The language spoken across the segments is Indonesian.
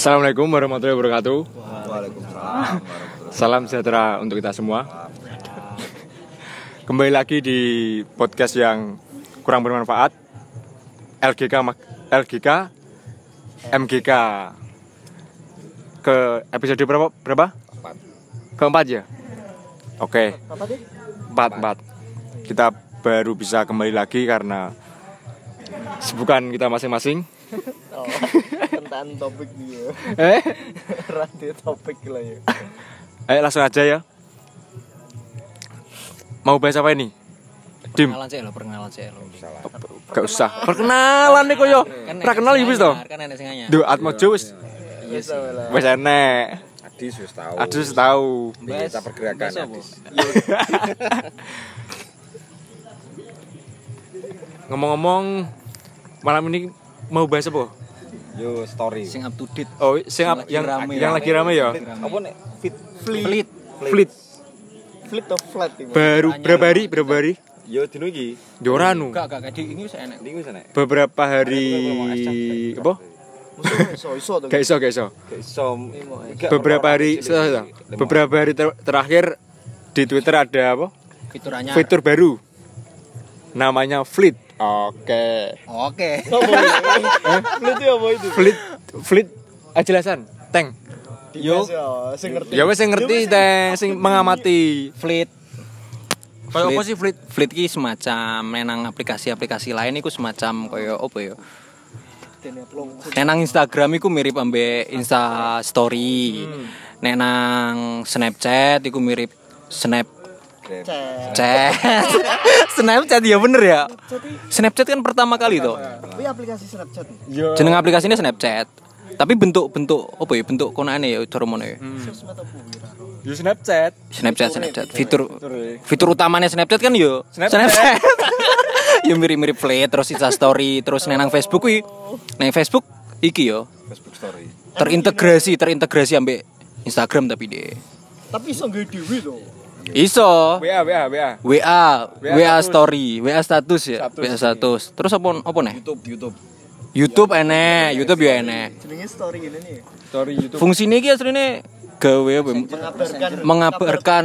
Assalamualaikum warahmatullahi wabarakatuh. Waalaikumsalam. Salam sejahtera untuk kita semua. Kembali lagi di podcast yang kurang bermanfaat. LGK LGK MGK ke episode berapa? Berapa? Empat. Keempat ya. Oke. Empat empat. Kita baru bisa kembali lagi karena sibukan kita masing-masing. Oh, tentang topik dia. Eh, Radio topik lah ya. ayo langsung aja ya. Mau bahas apa ini? Dim. Perkenalan sih lo, perkenalan sih lo. Gak usah. Perkenalan nih koyo. Pra kenal ya wis to. Kan enek sing anyar. Duh, Atmo wis Iya sih. wis enek. Adis wis tahu. Adus tahu. Kita pergerakan? Adis. Ngomong-ngomong malam ini mau bahas apa? Yo story. Sing up to date. Oh, sing ap- lagi yang rame. yang lagi rame ya. Apa nek fit Fleet. Fleet Fleet of flat ini. baru berapa hari? Berapa hari? yo dino iki. Joranu. Gak gak gak di ini wis enek. Iki wis enek. Beberapa hari apa? Iso iso. Gak iso, gak iso. Gak iso. Beberapa hari beberapa hari ter- terakhir di Twitter ada apa? Fitur anyar. Fitur baru. Namanya Fleet. Oke. Oke. Fleet itu apa itu? Fleet Fleet ah, jelasan. Tank. Yo, sing ngerti. Ya wes sing ngerti teh sing mengamati. Fleet. Kayak apa sih Fleet? Fleet ki semacam menang aplikasi-aplikasi lain iku semacam koyo apa ya? Nenang Instagram iku mirip ambe Insta Story. Nenang Snapchat iku mirip Snap Cek. Chat. Snapchat ya bener ya. Snapchat kan pertama kali tuh. Tapi aplikasi Snapchat. Yo. Jeneng aplikasinya Snapchat. Tapi bentuk-bentuk apa ya? Bentuk konane ya cara mono ya. Wira? Yo Snapchat. Snapchat, Snapchat. Fitur fitur utamanya Snapchat kan yo Snapchat. yo mirip-mirip Fleet terus Insta Story terus nang Facebook kuwi. Nang Facebook iki yo Facebook story. terintegrasi terintegrasi ambek Instagram tapi deh. Tapi iso dewi loh. Iso. WA WA WA. WA, WA story, WA status ya, Status, WA status. Terus apa apa nih? YouTube YouTube. YouTube enek, YouTube ya enek. Jenenge story ini nih. Story YouTube. Fungsinya iki asline gawe apa? ya? Mengabarkan mengabarkan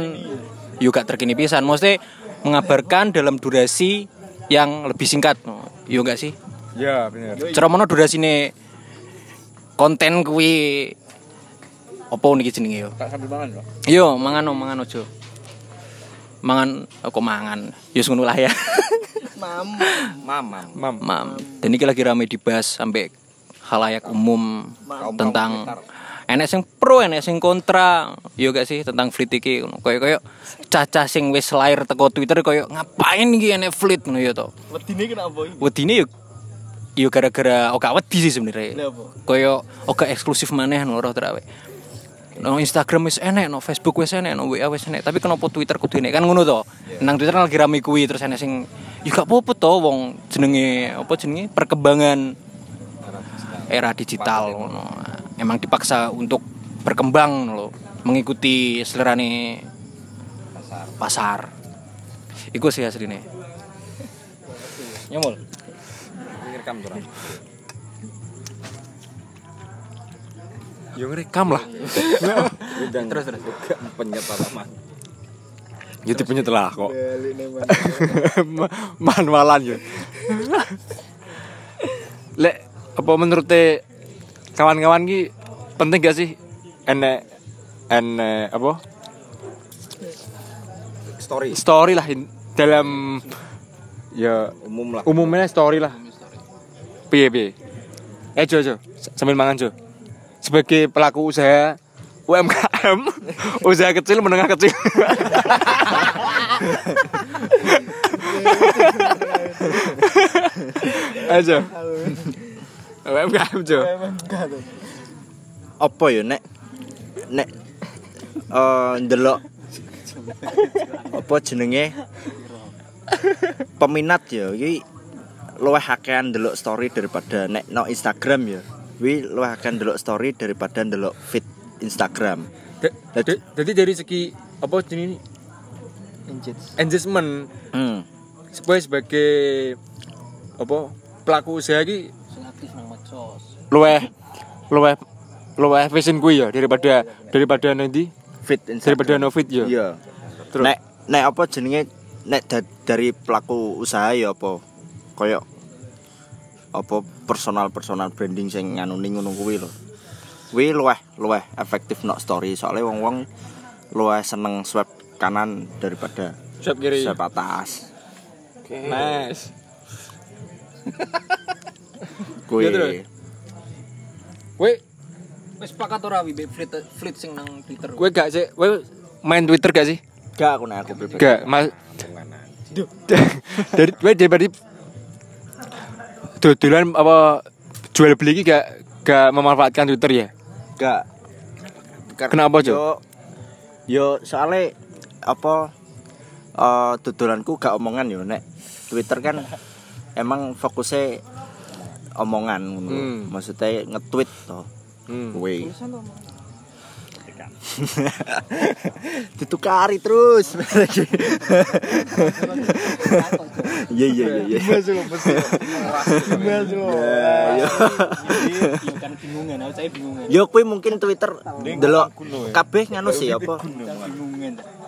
juga terkini pisan mesti mengabarkan dalam durasi yang lebih singkat yo enggak sih Ya, benar. cara mana durasine konten kuwi apa niki jenenge yo Tak sambil mangan, Pak. yo mangan no, mangan ojo mangan oh, kok mangan? Yo ngono lah ya. Mam. Mamam. Mam. mam. Dan ini lagi rame dibahas sampai halayak umum Kaum tentang enek sing pro enek sing kontra. Yo gak sih? Tentang fleet iki. Koyo koyo cacah sing wis lahir teko Twitter koyo ngapain iki enek fleet? Ngono yo to. Wedine kenapa iki? wedine yo yo gara-gara oka wedi sih sebenarnya. Koyo oka eksklusif maneh ngono roh terawe no Instagram wis enek no Facebook wis enek no WA wis enek. Tapi kenapa Twitter kudu enek? Kan ngono to. Nang Twitter lagi rame kuwi terus enek sing ya gak apa-apa to wong jenenge apa jenenge? Perkembangan era digital ngono. Emang dipaksa untuk berkembang loh, mengikuti selerane Pasar. pasar. Iku sih asline. Ini rekam Yo ngerekam lah. Terus terus. Penyet alamat. Ya tipenya telah kok. Manualan ya. Lek apa menurut teh kawan-kawan ki penting gak sih enek enek apa Story story lah in- dalam ya umum lah. umumnya story lah piye piye eh Jo Jo sambil mangan Jo sebagai pelaku usaha UMKM usaha kecil menengah kecil. Aja. UMKM Jo. Apa ya nek? Nek eh ndelok apa jenenge? Peminat ya iki luwih akehan ndelok story daripada nek no Instagram ya wi luwih akehan ndelok story daripada ndelok feed Instagram jadi jadi dari segi apa jenis engagement hmm. sebagai sebagai apa pelaku usaha ki Sing aktif nang medsos. luweh luweh luwih fashion kuwi ya daripada daripada nanti Fit daripada no fit ya. Iya. Terus? Nek nek apa jenenge nek da- dari pelaku usaha ya apa koyo apa personal personal branding sing nganuni ngono kuwi lho. Kuwi luwih luwih efektif nok story soalnya wong-wong luwih seneng swipe kanan daripada Siap kiri. swipe atas. Nice. Kuwi Ya, terus? Kowe Wis sepakat ora wi fleet fleet sing nang Twitter. kowe gak sih kowe main Twitter gak sih? gak aku nek aku pribadi. Gak, Mas. Dari daripada dodolan apa jual beli iki gak gak memanfaatkan Twitter ya? Gak. Kenapa, Jo? Yo, yo soalnya apa eh dodolanku gak omongan yo nek Twitter kan emang fokusnya omongan ngono. Hmm. Maksudnya nge-tweet toh. Hmm. Kuwi. Ditukari terus. Iya iya iya iya. Iya. kan bingungan, aku saya bingungan. Yo kuwi mungkin Twitter delok kabeh nganu sih apa?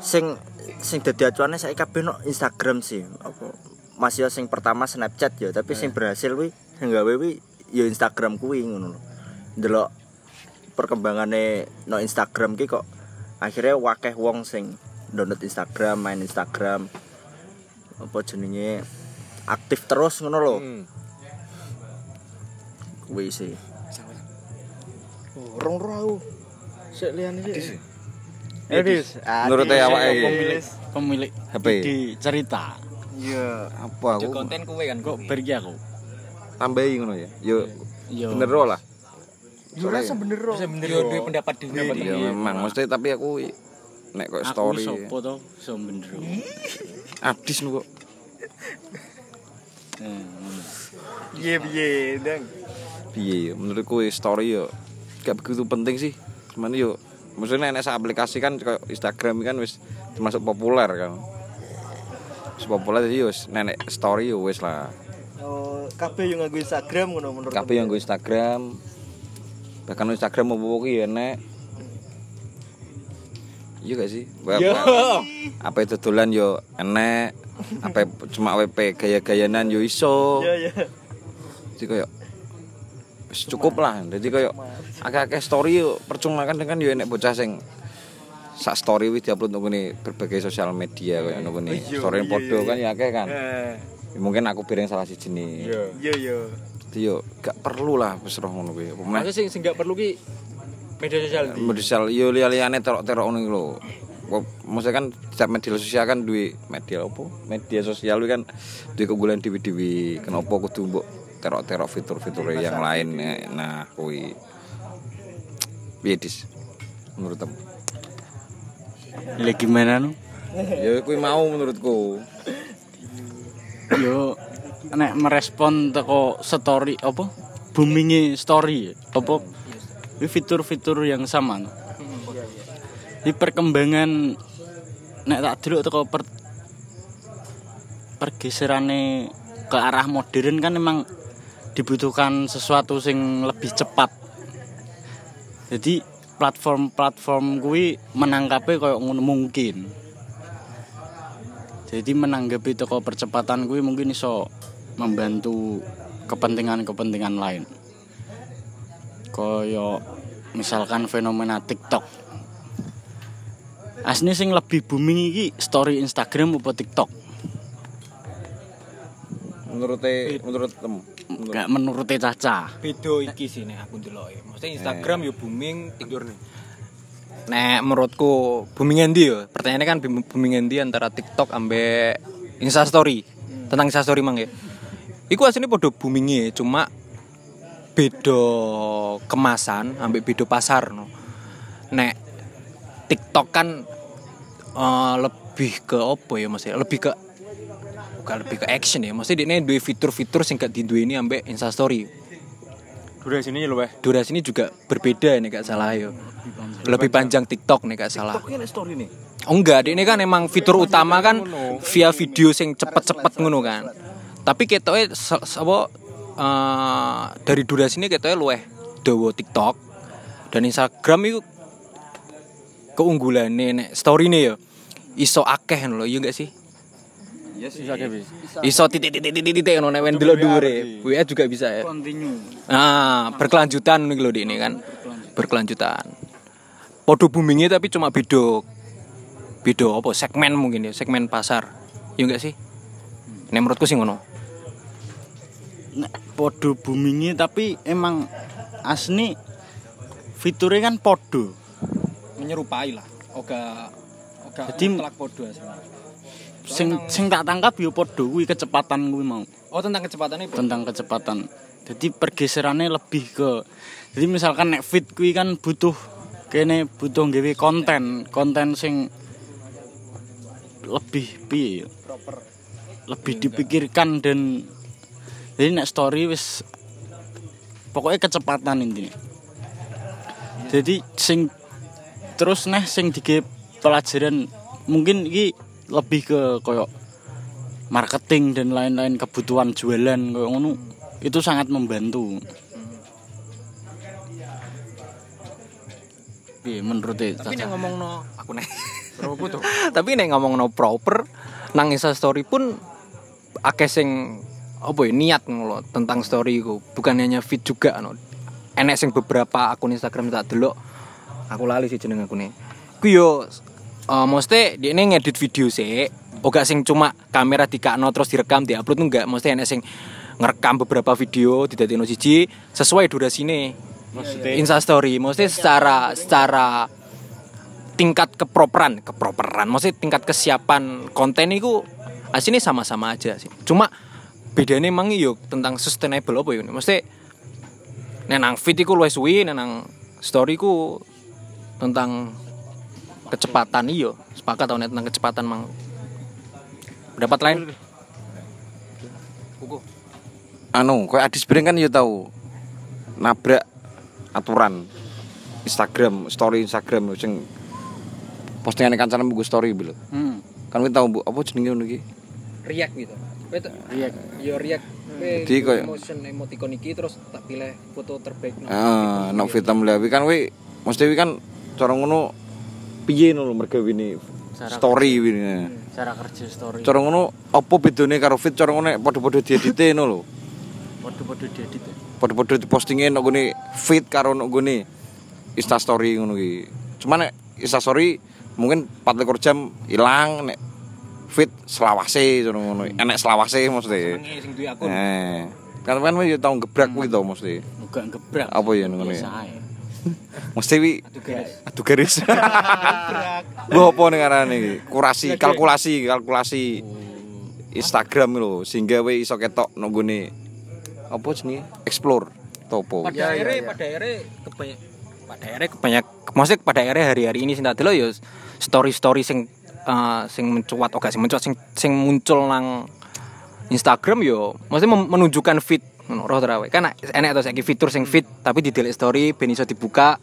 Sing sing dadi acuane saya kabeh no Instagram sih apa masih sing pertama Snapchat ya tapi sing berhasil wi sing gawe wi ya Instagram kuwi ngono lho ndelok perkembangane no Instagram ki kok akhirnya wakeh wong sing download Instagram main Instagram apa jenenge? Aktif terus ngono lho. Hmm. kuwi sih. Rong rau. Sik liyane sik. Edis Menurut awake. Pemilik pemilik HP. di cerita. Iya. apa aku? konten kuwe kan kok pergi aku? Tambahi ngono ya. Yo yo. bener ro lah. Yo rasa bener kok. bener yo. duwe pendapat dhewe. Ya memang. Mesti tapi aku nek kok aku story sopo to? So bener adis nu kok. Eh, ngono. Piye piye, Dang. Piye ya menurutku story yo gak begitu penting sih. Cuman yo maksudnya nek sak aplikasi kan kayak Instagram kan wis termasuk populer kan. Wis populer jadi yo wis nenek story yo wis lah. Oh, kabeh yo nganggo Instagram ngono menurut. Kabeh yang gue Instagram. Bahkan Instagram mau ya nek. Iya gak sih? Yo. Apa itu dolan yo enek. Apa cuma WP gaya-gayanan yo iso. Iya iya. Jadi kayak cukup lah. Jadi kayak akeh-akeh story yo percuma kan kan yo enek bocah sing sak story wis diupload nang ngene berbagai sosial media kayak nang ngene. Iya, Story iya, podo iya. kan ya akeh kan. Ya, mungkin aku piring salah siji nih. Iya iya. Jadi yo gak perlu lah wis roh ngono kuwi. Maksudnya sing sing gak perlu ki media sosial di. media sosial yo liya-liyane terok-terok ngono iki lho. Kok maksudnya kan setiap media sosial kan duwe media apa? Media sosial kuwi kan duwe keunggulan dewi-dewi. Kenapa kudu mbok terok-terok fitur-fitur yang lain. Nah, kuwi piye dis? Menurutmu? Lah gimana nu Ya kuwi mau menurutku. yo nek merespon teko story apa booming story apa Ini fitur-fitur yang sama no. Ini perkembangan nek tak dulu teko per, pergeserane ke arah modern kan emang dibutuhkan sesuatu sing lebih cepat. Jadi platform-platform kuwi menangkapi kayak mungkin. Jadi menanggapi toko percepatan kuwi mungkin iso membantu kepentingan-kepentingan lain. Koyo misalkan fenomena TikTok. Asli sing lebih booming iki story Instagram apa TikTok? Menurut menurut temu. Enggak menurut Caca. Beda iki sih nek aku ndeloke. Maksudnya Instagram yo booming, TikTok nih. Nek menurutku booming endi yo? Pertanyaannya kan boom- booming endi antara TikTok ambe Insta Story. Tentang Insta Story mang ya. Iku asline padha boomingnya, cuma beda kemasan ambek beda pasar no. Nek TikTok kan eh, lebih ke apa ya Mas ya? Lebih ke bukan lebih ke action ya. Maksudnya dia duwe fitur-fitur sing gak diduweni ambek Insta Story. Durasinya ya luweh. Durasi ini juga berbeda nih gak salah yo. Lebih panjang TikTok nih gak salah. Ini story nih. Oh enggak, ini kan emang fitur utama kan via video sing cepet-cepet ngono kan. Tapi se- apa eh, dari durasi ini ketoknya luweh dawa TikTok. dan Instagram itu keunggulannya nek story nih ya iso akeh lho iya gak sih? Bisa kabeh. iso titik titik titik titik ngono nek delok dhuwure. WA juga bisa ya. Continue. nah berkelanjutan nih lho di ini kan. Berkelanjutan. Podo boomingnya tapi cuma beda beda apa segmen mungkin ya segmen pasar. Iya gak sih? Nek menurutku sih ngono podo boomingnya tapi emang asli fiturnya kan podo. menyerupai lah oga oga Jadi- mutlak podo Sing sing tak tangkap yo podo kuwi kecepatan kuwi mau. oh tentang kecepatannya Bro? Tentang kecepatan. Jadi pergeserannya lebih ke jadi misalkan nek fit kuwi kan butuh kene butuh nggawe konten, konten sing lebih piye ya? lebih dipikirkan dan jadi nek story wis pokoknya kecepatan intinya. Jadi sing terus neh sing dige pelajaran mungkin iki lebih ke koyo marketing dan lain-lain kebutuhan jualan koyo ngono itu sangat membantu. Piye menurut tapi nek Caca? ngomong no aku nek tapi nek ngomong no proper nang Insta story pun akeh sing apa ya niat ngono tentang story iku. Bukan hanya feed juga no. Enek sing beberapa akun Instagram tak delok aku lali sih jeneng akune. Ku yo uh, mesti dia ini ngedit video sih Oga sing cuma kamera dikakno terus direkam diupload enggak. Mesti enek sing ngerekam beberapa video didadekno siji sesuai durasine. Insta story mesti secara secara tingkat keproperan. Keproperan maksudnya tingkat kesiapan konten itu aslinya sama-sama aja sih. Cuma bedanya emang yo tentang sustainable apa ya? Mesti nenang feed iku luwes suwi nenang story ku tentang kecepatan iyo sepakat tau nek tentang kecepatan mang. Pendapat lain? Buku. anu kayak Adis Breng kan ya tahu nabrak aturan Instagram story Instagram sing postingan kancane buku story lho. Hmm. kan kita tahu bu apa jenenge ngono iki? React gitu Betul. React. yo react. Jadi kayak- emotion emoticon iki terus tak pilih foto terbaik no. ah nok fitam lewi kan we mesti we kan cara ngono piye ngono mergawe ini story ini cara kerja story. Cara ngono apa bedone karo fit cara ngono nek padha-padha diedite ngono lho. Podo-podo diedit padha-padha dipostingin nok gone fit karo nok gone Insta story ngono ki. Cuman nek Insta story mungkin 24 jam ilang nek fit selawase ngono ngono. Enek selawase mesti. Sing duwe akun. Eh. Kan kan yo tau gebrak kuwi to mesti. Enggak gebrak. Apa ya ngono ya? Mesti wi Aduh guys aduh garis. Lho apa ning arane iki? Kurasi, kalkulasi, kalkulasi Instagram lho sehingga we iso ketok nang gone apa jenenge? Explore topo. pada akhirnya pada akhirnya kebanyak pada akhirnya kebanyak maksudnya pada akhirnya hari-hari ini sing tak delok ya story-story sing eh, sing mencuat oke sing mencuat sing sing muncul nang Instagram yo maksudnya mem- menunjukkan feed ngono roh terawih kan enek to saiki fitur sing feed tapi di delete story ben iso dibuka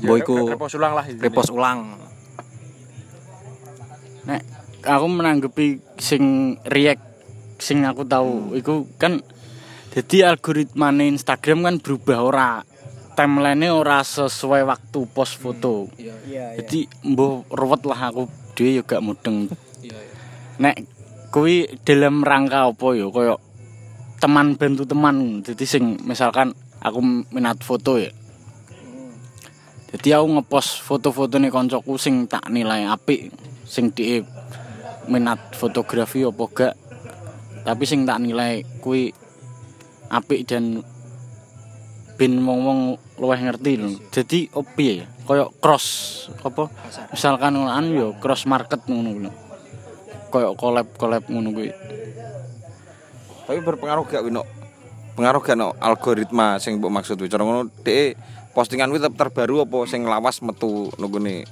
mbok iku repost ulang lah repost ulang. Nek aku menanggapi sing react sing aku tahu iku kan jadi algoritmane Instagram kan berubah ora timeline ora sesuai waktu post foto. Iya, Jadi mbah ruwet lah aku dhewe yo gak mudeng. Nek kuwi dalam rangka apa yo koyo teman bantu teman. Jadi sing misalkan aku minat foto ya. Jadi aku ngepost foto-foto nih koncoku sing tak nilai apik, sing di minat fotografi apa gak. Tapi sing tak nilai kui apik dan ben wong-wong luwih ngerti lho. Jadi opi ya, koyo cross apa? Misalkan ngonoan yo cross market ngono lho. Koyo collab-collab ngono kuwi. Tapi berpengaruh gak Wino? Pengaruh gak no algoritma sing mbok maksud kuwi? Cara ngono dhek postingan kuwi terbaru apa sing lawas metu nggone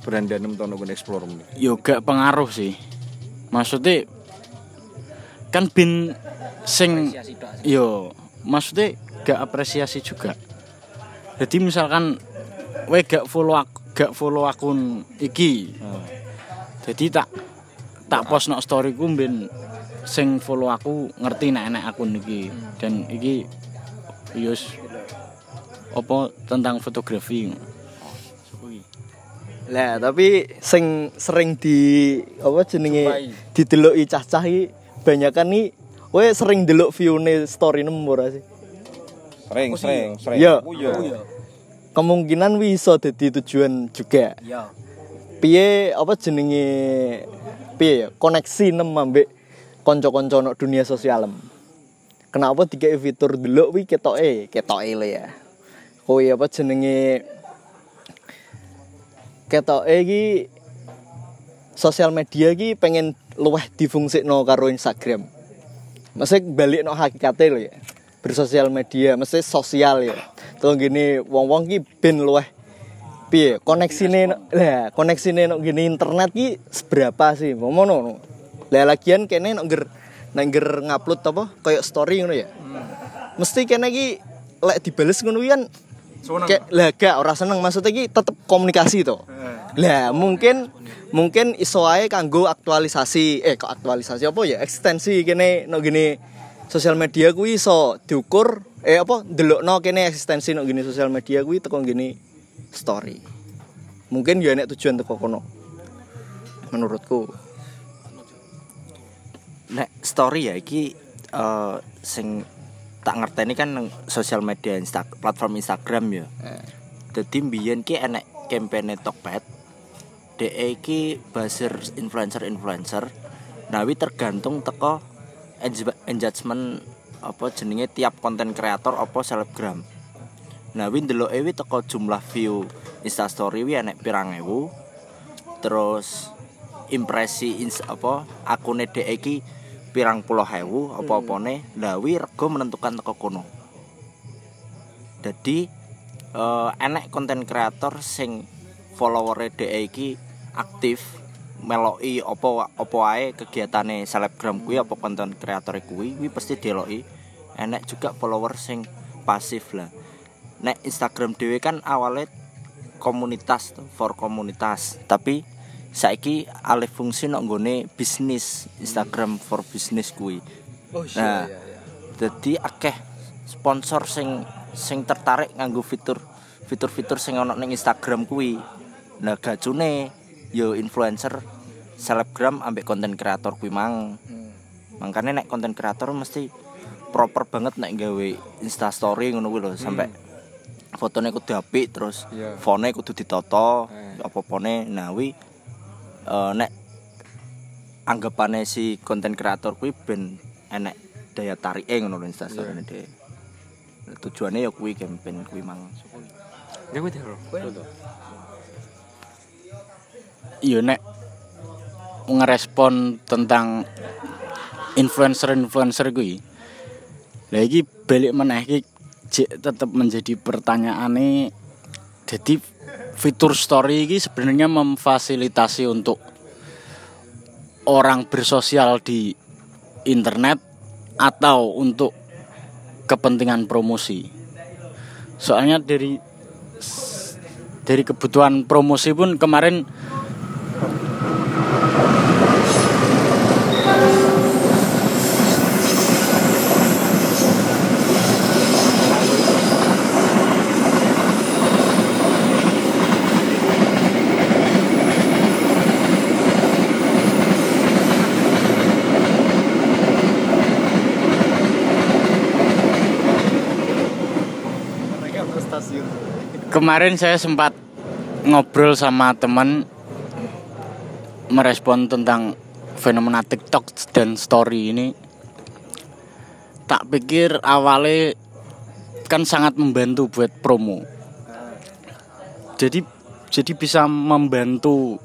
brandanem to nggone explore muni. Yo gak pengaruh sih. Maksudnya kan bin sing yo maksudnya gak apresiasi juga. Jadi misalkan we gak follow aku, gak follow akun iki. Jadi tak tak post no story ku ben sing follow aku ngerti nek enek akun iki dan iki yus apa tentang fotografi Lah, tapi sing sering di apa jenenge dideloki cah-cah iki banyakan nih kowe sering delok view-ne story nemu ora sih? Sering, sering, sering. Iya. Oh, iya. Kemungkinan wi iso dadi tujuan juga. Iya. Piye apa jenenge piye ya, koneksi nem ambek kanca-kanca nok dunia sosial em. Kenapa dikei fitur delok wi ketoke, ketoke le ya. Kowe apa jenenge ketoke iki sosial media iki pengen luweh difungsikno karo Instagram. Mesti balik no hakikate lho ya. Bersosial media mesti sosial ya. Tuh gini wong-wong ki ben luweh piye koneksine no- lah koneksine no gini internet ki seberapa sih ngono no. Lah lagian kene nek ngger nek ngger ngupload apa kayak story ngono ya. Mesti kene ki lek dibales ngono kan Kayak lah gak ora seneng maksudnya ki tetep komunikasi to. Lah mungkin mungkin iso ae kanggo aktualisasi eh kok aktualisasi apa ya ekstensi kene no gini sosial media kuwi iso diukur eh apa ndelokno kene eksistensi no gini sosial media kuwi teko gini story. Mungkin ya nek tujuan teko kono. Menurutku. nek story ya iki eh, sing tak ngerteni kan nang sosial media Insta platform Instagram ya. Dadi mbiyen ki enek campaign Tokped. DE iki baser influencer-influencer. Nah, wi tergantung teko engagement apa jenenge tiap konten kreator apa selebgram. Nah, wi ndeloke wi teko jumlah view Insta story wi enek pirang ewu. Terus impresi ins apa akune dhek iki pirang puluh ewu apa-apane lah wi rego menentukan teko kono jadi eh, enek konten kreator sing follower dhek iki aktif meloki apa apa wae kegiatane selebgram kuwi apa konten kreator kuwi kuwi pasti deloki enek juga follower sing pasif lah. Nek Instagram dhewe kan awalnya komunitas for komunitas. Tapi saiki alih fungsi nok nggone bisnis Instagram for business kuwi. Nah jadi akeh sponsor sing sing tertarik nganggo fitur fitur-fitur sing ana ning Instagram kuwi. Nah gacune yo influencer selebgram ambek konten kreator kuwi mang. Makanya nek konten kreator mesti proper banget nek gawe insta story ngono kuwi lho sampai fotone kudu apik terus Iya. fone kudu ditata apa-apane nah kuwi eh, nek anggapane si konten kreator kuwi ben enek daya tarike ngono lho insta story dhewe tujuannya ya kuwi campaign kuwi mang. Iya nek ngerespon tentang influencer-influencer. Lah iki balik meneh iki jek tetep menjadi pertanyaane jadi fitur story ini sebenarnya memfasilitasi untuk orang bersosial di internet atau untuk kepentingan promosi. Soalnya dari dari kebutuhan promosi pun kemarin kemarin saya sempat ngobrol sama teman merespon tentang fenomena TikTok dan story ini. Tak pikir awalnya kan sangat membantu buat promo. Jadi jadi bisa membantu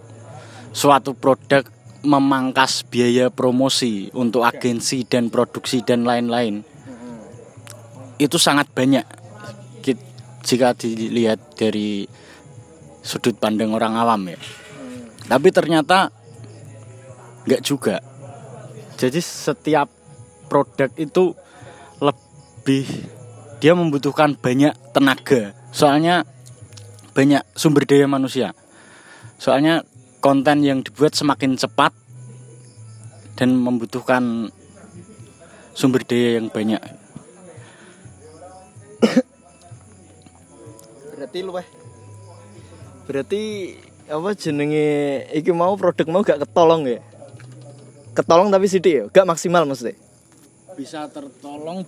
suatu produk memangkas biaya promosi untuk agensi dan produksi dan lain-lain. Itu sangat banyak jika dilihat dari sudut pandang orang awam ya. Tapi ternyata nggak juga. Jadi setiap produk itu lebih dia membutuhkan banyak tenaga. Soalnya banyak sumber daya manusia. Soalnya konten yang dibuat semakin cepat dan membutuhkan sumber daya yang banyak. Berarti luweh berarti apa jenenge iki mau produk mau gak ketolong ya? Ketolong tapi sidik ya? Gak maksimal maksudnya? Bisa tertolong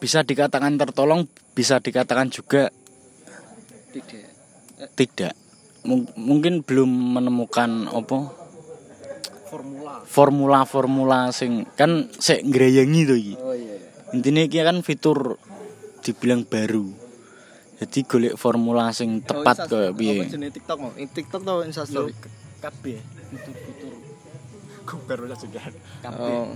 bisa dikatakan tertolong bisa dikatakan juga Tidak. tidak. Mung- mungkin belum menemukan apa? Formula. formula-formula sing kan sik ngreyengi to iki. Oh iya. Intine iki kan fitur dibilang baru jadi golek formula sing tepat Oh, kaya piye? apa jenenge TikTok mau? TikTok atau Instastory kabeh. Fitur-fitur. Kok baru juga oh.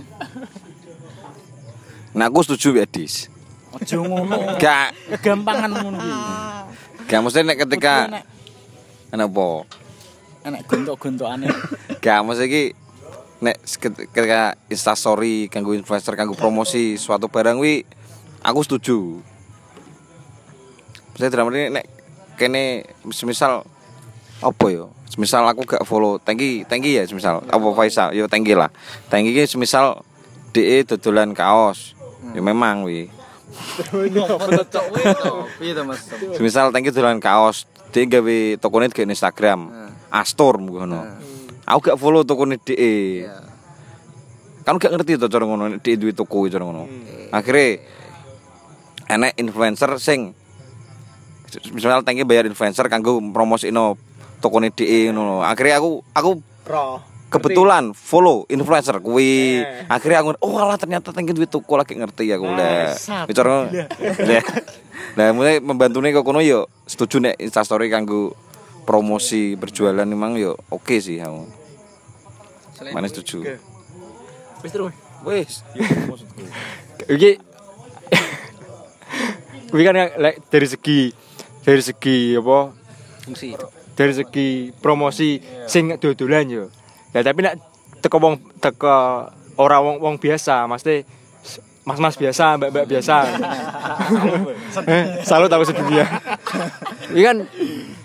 Nah aku setuju ya Dis. aja ngono. Gak, gampangan ngono kuwi. Gak maksudnya nek ketika Enak- kenapa? enak gontok-gontokane Gak maksudnya ki nek ket- ketika instastory kanggo influencer kanggo promosi suatu barang wi aku setuju. Saya dalam ini nek kene semisal apa yo? Semisal aku gak follow Tengki, Tengki ya semisal apa Faisal, yo Tengki lah. Tengki ki semisal DE dodolan kaos. Ya memang wi. Piye to Mas? Semisal Tengki dodolan kaos, DE gawe tokone ke Instagram. Astor ngono. Aku gak follow tokone DE. kan gak ngerti to cara ngono di duwe toko cara ngono akhirnya enek influencer sing misalnya tangki bayar influencer kanggo promosino tokone DE ngono. Akhirnya aku aku Pro. kebetulan follow influencer kuwi. Akhirnya aku oh alah ternyata tangki duwe toko lagi ngerti aku lah bicara lah nah mulai membantune kok kono yo setuju nek instastory kanggo promosi berjualan memang yo oke sih aku. Mana setuju? Wis terus. wis. Iki. Kuwi kan lek dari segi dari segi apa? Fungsi. Dari segi promosi sing dodolan yo. Lah tapi nek teko wong teko ora wong wong biasa, mesti mas-mas biasa, mbak-mbak biasa. Salut aku sedunia. Ini kan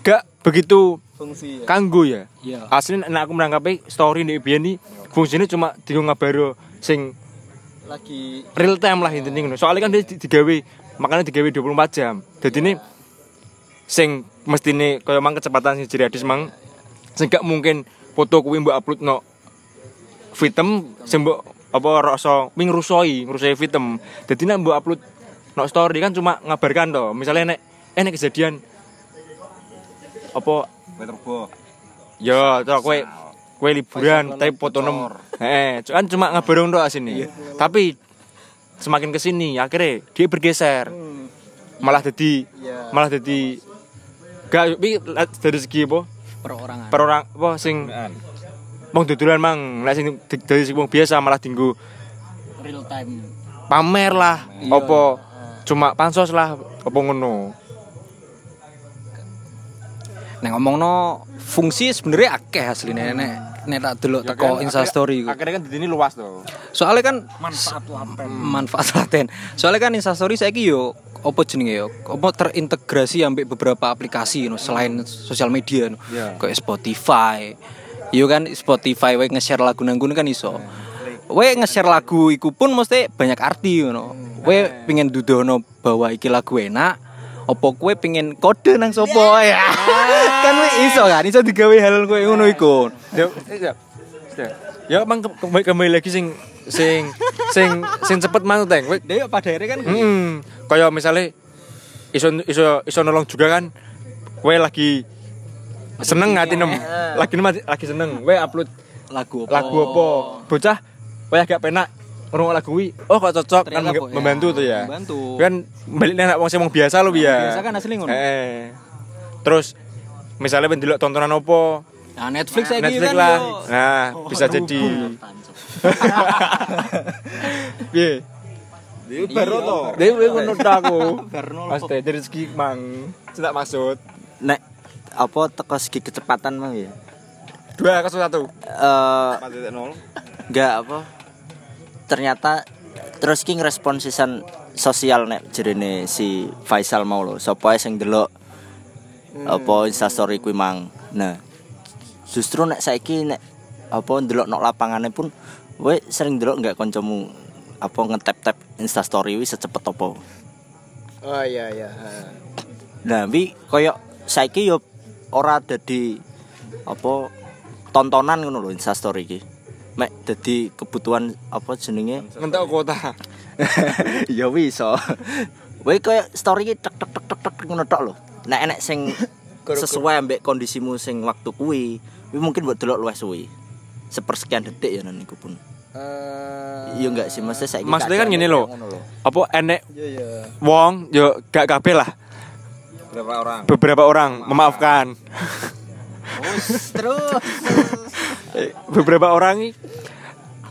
gak begitu Fungsi ya. kanggo ya. Iya. Aslinya nek aku menanggapi story di biyen iki fungsinya cuma digo ngabaro sing Lagi real time lah intinya ngono. Soalnya kan dia di- digawe makanya digawe 24 jam. Jadi ini sing mestine kaya mang kecepatan sing jeriadis mang sing gak mungkin foto kuwi mbok upload no fitem sing mbok apa rasa wing rusoi, ngrusoi fitem. Dadi nek mbok upload no story kan cuma ngabarkan to. Misalnya nek eh nek kejadian apa Ya, to kowe kowe liburan tapi foto nem. Heeh, kan cuma ngabarong tok asine. Tapi semakin ke sini akhirnya dia bergeser. Malah jadi malah jadi gak iki dari segi apa? Perorangan. Per orang apa sing wong dodolan mang, nek sing dari segi wong biasa malah tinggu real time pamer lah, apa cuma pansos lah, apa ngono. Nek ngomongno fungsi sebenarnya akeh asline nek nek tak delok teko Instastory iku. Akhirnya kan di sini luas tuh. Soalnya kan manfaat laten. Manfaat laten. Soalnya kan Instastory saiki yo opo jenenge yo opo terintegrasi ambek beberapa aplikasi no, selain sosial media no. Iya. kayak Spotify. Yo kan Spotify wae nge-share lagu nang kan iso. Wae nge-share lagu iku pun mesti banyak arti ngono. Wae pengen dudono bahwa iki lagu enak. Opo kue pengen kode nang sopo ya? kan wae iso kan iso digawe hal kowe ngono iku. Ya, ya, ya. Ya, mang ke- kembali, kembali lagi sing sing sing sing cepet mang teng. Dia pada akhirnya kan Hmm, kaya misalnya iso iso iso nolong juga kan. Kowe lagi seneng ngati nem. Lagi nem lagi seneng. Kowe upload lagu apa? lagu apa? Bocah kowe agak penak ngrungok lagu kuwi. Oh kok cocok kan Ternyata mem- kok, ya. membantu tuh ya. Membantu. Kan balik nek wong sing wong biasa lo ya. biasa kan asli ngono. Eh. Terus misalnya pendelok tontonan apa? Nah, Netflix saya Netflix kan lah. yo. Nah, bisa jadi. Piye? baru to Dewe ngono ta aku. Mas teh dari segi mang. Tidak maksud. nek apa teko segi kecepatan mang ya Dua kasus satu. eh enggak apa ternyata terus ki ngrespon sisan sosial nek jerene si Faisal mau lho sapa ae sing delok apa instastory kuwi mang nah justru nek saiki nek apa ndelok nok lapangane pun we sering delok enggak kancamu apa ngetap-tap instastory wi secepat apa Oh iya iya. Nah, wi koyo saiki yo ora dadi apa tontonan ngono lho Insta story iki. Mek dadi kebutuhan apa jenenge? ngentek kota ya bisa. Wae koyo story iki tek tek tek tek tek ngono tok lho. Nek enek sing sesuai ambek kondisimu sing waktu kuwi, mungkin buat delok luwih suwi. Sepersekian detik ya niku pun. Iya enggak sih maksudnya saiki Maksudnya kan gini loh. apa enek Iya iya. wong yo gak kabeh lah Berapa orang? beberapa orang memaafkan Terus Eh, beberapa orang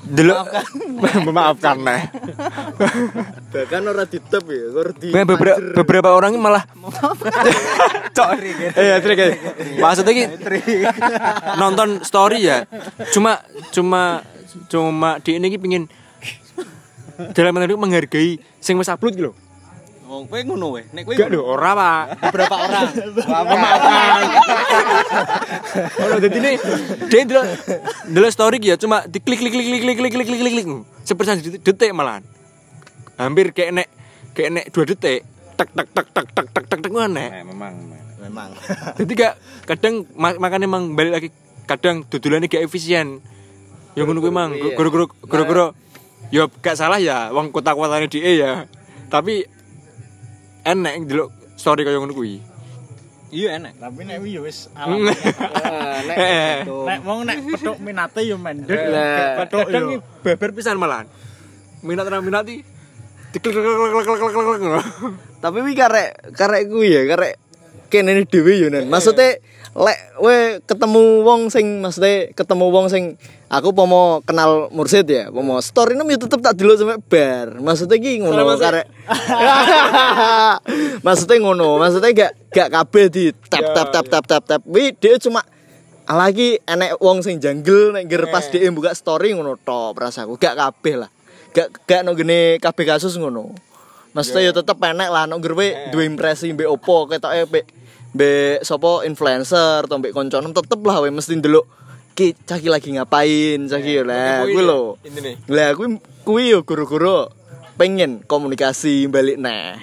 delok. Memaafkan nah Bahkan ora ditep ya, ora di. beberapa beberapa orang ini malah cok. Iya trik ya. maksudnya ki nonton story ya. Cuma cuma cuma di ini ki pingin dalam kutip menghargai sing wis upload gitu Wong kowe ngono weh. Nek kowe Enggak lho, ora pak. Beberapa orang. Memaafkan Kalau jadi ini Dia dulu Dulu story ya Cuma diklik klik klik klik klik klik klik klik klik klik. Seperti detik, malahan. Hampir kayak nek Kayak nek dua detik Tak tak tak tak tak tak tak tak mana Nah, memang. memang. Jadi gak Kadang ma- Makanya emang balik lagi Kadang dudulannya gak efisien. Yang ngono kuwi mang. Guru-guru Guru-guru Ya gak salah ya Wong kota-kotanya dia ya. Tapi Enek dulu Story kayak ngono kuwi Iya enak. Tapi nek yo wis Hmm. alam. Eh. Nek wong nek petuk minate yo mendek. Lah, Petuk kadang yo. nih beber pisan malahan minat ra minat iki diklik klik klik klik klik klik klik Tapi wi karek karek kuwi ya, karek kene dhewe yo nan. Maksudnya lek we ketemu wong sing maksudnya ketemu wong sing aku pomo kenal Mursid ya, pomo story nem yo tetep tak delok sampe bar. Maksudnya ki ngono karek. maksudnya ngono, maksudnya gak gak kabeh di tap tap tap tap tap tap. Wi dia cuma lagi enek wong sing janggel nek ngger pas dia buka story ngono tok rasaku gak kabeh lah gak gak no gene kabeh kasus ngono Maksudnya ya tetep enek lah nek ngger we duwe impresi mbek opo ketoke mbek mbek sapa influencer atau mbek konconem tetep lah we mesti ndelok ki caki lagi ngapain? Caki lah kuwi lho. ini nih. Lah kuwi kuwi yo guru-guru pengen komunikasi balik nah.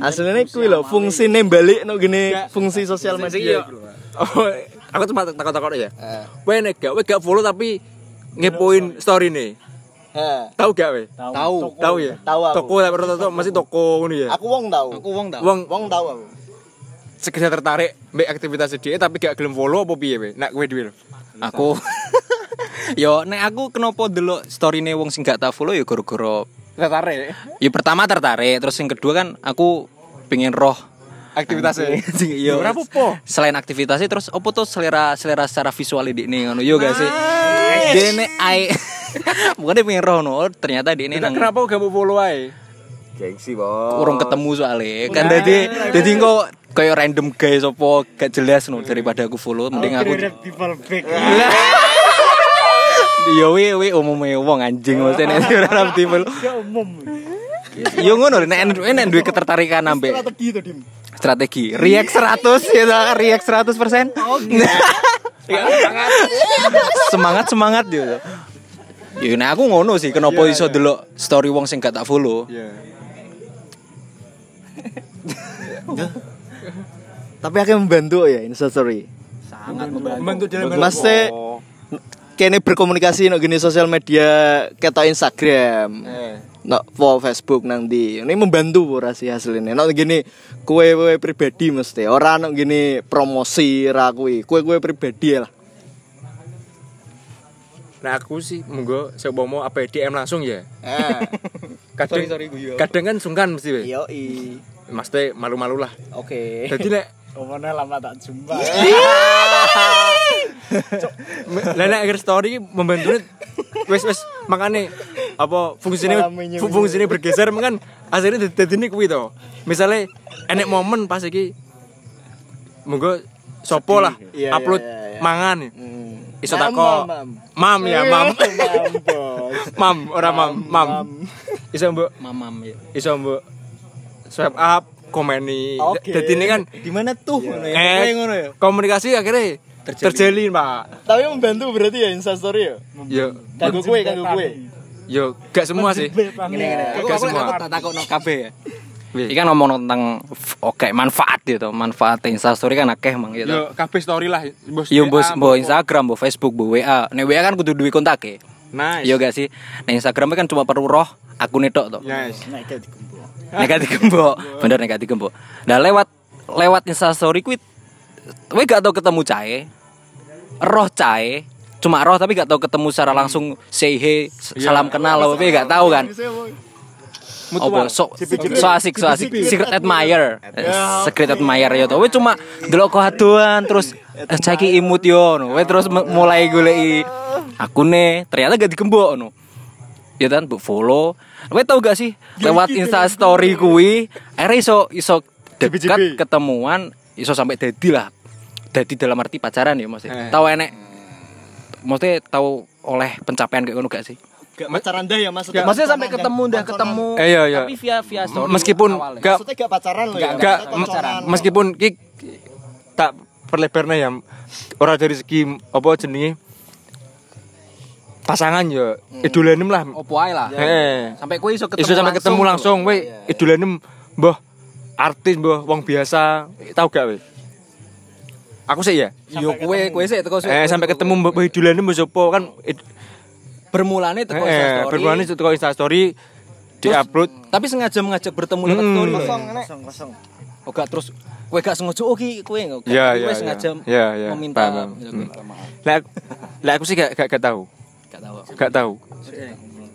Aslinya kuwi lho fungsine balik no gini fungsi sosial media. yo oh aku cuma takut takut ya we nek gak we gak follow tapi ngepoin story nih Ha, tahu gak we tahu tahu ya? Tahu aku. toko lah pernah toko masih toko ngono ya? Aku wong tahu Aku wong tak. wong. Wong tahu aku. Sekedar tertarik mbek aktivitas dia tapi gak gelem follow apa piye we nak kowe dhewe lho. Aku Yo nek aku kenapa delok storyne wong sing gak tak follow ya gara-gara tertarik Ya pertama tertarik, terus yang kedua kan aku pengen roh aktivitasnya Yo. Ora apa-apa. Selain aktivitasnya terus opo tuh selera selera secara visual di ini ngono yo gak sih? Dene ai Bukan dia pengen roh no, ternyata di ini Nah, nang kenapa gak mau follow ae Gengsi, Bos. urung ketemu soalnya kan jadi jadi kok kayak random guys opo gak jelas no daripada aku follow mending aku people back. yo we we umumnya wong anjing maksudnya nek ora timbul Ya umum. yo ngono nek nek duwe ketertarikan ambek Strategi itu dim. strategi. React 100 ya react 100 persen? Semangat. Semangat yo Ya nah aku ngono sih kenapa iso delok story wong sing gak tak follow. tapi akhirnya membantu ya instastory membantu. Dalam Mas teh kene berkomunikasi no gini sosial media ketok Instagram no po Facebook nanti ini membantu ora sih hasilnya. No gini kue kue pribadi mesti. Orang no gini promosi ra kue kue kue pribadi lah. Nah aku sih monggo seumpama apa DM langsung ya. eh. Kadang Sorry, sorry, kadang kan sungkan mesti we. yo i Mas teh malu-malu lah. oke. Jadi nek Omone lama tak jumpa. lah nek akhir story membantu wes wes makane apa fungsinya fungsinya bergeser kan akhirnya dadi ini kuwi to. Misale enek momen pas iki monggo sopo lah Iya, upload iya, iya. mangan. Hmm. iso Mam, tako. mam, mam. Ya mam. Mam ora mam mam iso mbok Mamam ya. iso mbok swipe up komeni Oke. dadi ini kan di mana tuh ngono ya eh, Kayak ngono ya komunikasi akhirnya terjalin, pak tapi membantu berarti ya instastory ya yo kanggo kue kanggo kue yo gak semua sih Gak semua. aku tak takok no kabeh ya. Iki kan ngomong tentang oke manfaat gitu, manfaat Instastory kan akeh mang gitu. Yo kabeh story lah. Bos Yo bos bo Instagram, bo Facebook, bo WA. Nek WA kan kudu duwe kontake. Nice. Iya gak sih? Nah Instagram kan cuma perlu roh akun tok to. Yes. Nek digembok. Negatif gembok. Bener negatif gembok. Nah lewat lewat Instastory kuwi kowe gak tau ketemu cae. Roh cae. Cuma roh tapi gak tau ketemu secara langsung say hey, s- salam kenal loh, tapi gak tahu kan. Apa so, so asik so asik secret admirer Eh, secret admirer ya we cuma delok kohadoan terus eh, caki imut yo we terus mulai goleki akune ternyata gak digembok no ya kan bu follow we tau gak sih lewat insta story kuwi akhirnya iso iso dekat ketemuan iso sampai dadi lah dadi dalam arti pacaran ya maksudnya tahu enek maksudnya tahu oleh pencapaian kayak ngono gak sih Gak pacaran dah ya maksudnya. maksudnya sampai Pacaran ketemu dah. ketemu Eh, iya, iya. tapi via via story Meskipun awalnya. gak Maksudnya gak pacaran loh ya. gak konconan. meskipun ki tak perlebarnya ya ora dari segi apa jenenge pasangan ya idolanem lah. Opo ae lah. Heeh. sampai kowe iso ketemu Iso sampai ketemu langsung. we idolanem mbah artis mbah wong biasa. Tahu gak we aku sih ya? Yo kowe kowe sih teko eh sampai ketemu mbah idolanem mbah sapa kan bermulane teko eh Instastory. berbulan itu teko Insta story diupload tapi sengaja mengajak bertemu lewat Mm. story. Lho. Kosong, kosong. Oh gak terus kowe gak sengaja oh ki kowe Iya, kowe sengaja meminta. Hmm. lah aku sih gak gak, gak tahu gak tahu gak tahu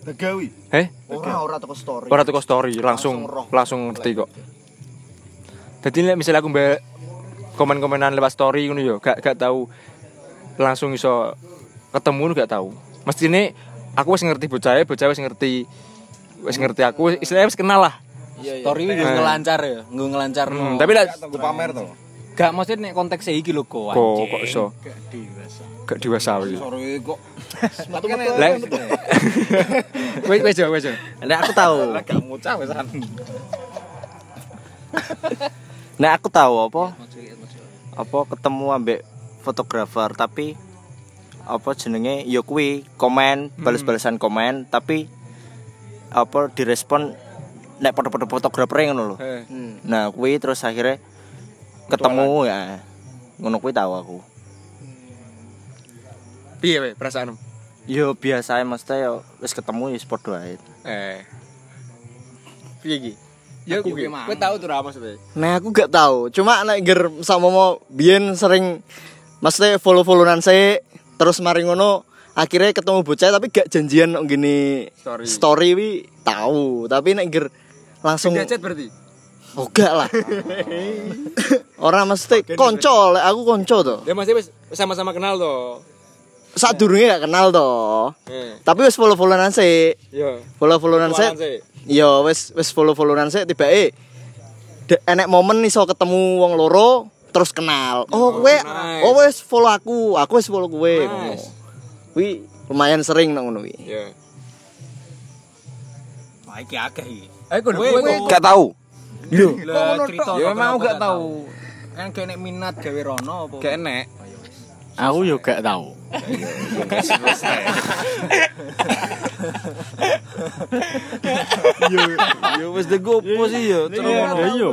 Begawi. eh Ora ora toko story. Ora teko story, langsung langsung ngerti kok. Jadi nek misalnya aku mbak komen-komenan lewat story ngono yo, gak gak tahu langsung iso ketemu gak tahu. Mesti ini aku wis ngerti bocah bocah wis ngerti wis ngerti aku istilahnya wis kenal lah. story gue ngelancar ya gue ngelancar Hmm, tapi lah pamer tuh. gak maksudnya nek konteksnya iki lho kok kok kok iso gak diwasawi. Sorry kok. Lah wes wes wes. Nek aku tahu. Gak mucah wesan. Nek aku tahu apa? Apa ketemu ambek fotografer tapi apa jenenge ya kuwi komen balas-balasan komen tapi apa direspon nek foto-foto fotografer ngono lho. Nah, kuwi terus akhirnya ketemu ya. Ngono kuwi tahu aku. Piye we perasaanmu? Yo biasa ae mesti yo wis ketemu ya padha ae. Eh. Piye iki? Ya Aku ki, Mang. Kowe tahu tuh ra maksudnya? Nah aku gak tahu. Cuma nek ger sama mau biyen sering maksudnya follow-followan saya terus mari ngono akhirnya ketemu bocah tapi gak janjian gini Story. story wi tahu tapi nek ger langsung Chat berarti. oh gak lah orang mesti konco aku konco tuh Ya masih sama-sama kenal toh. Saat durungnya gak kenal toh Eh. tapi wis follow followan saya Yo. follow followan saya Yo wis wis follow-followan saya tiba eh de- enek momen iso ketemu wong loro terus kenal. Oh, kowe nice. oh wis follow aku, aku wis follow kowe. ngono. Kuwi lumayan sering nang ngono kuwi. Ya. Wah, iki akeh iki. Eh kok Kowe- Gak tahu. Lah cerita. Ya memang gak tahu. Kan kene minat gawe rono apa? Gak enek. Aku yo gak tahu. Yo wis de gopo sih yo. Ya yo.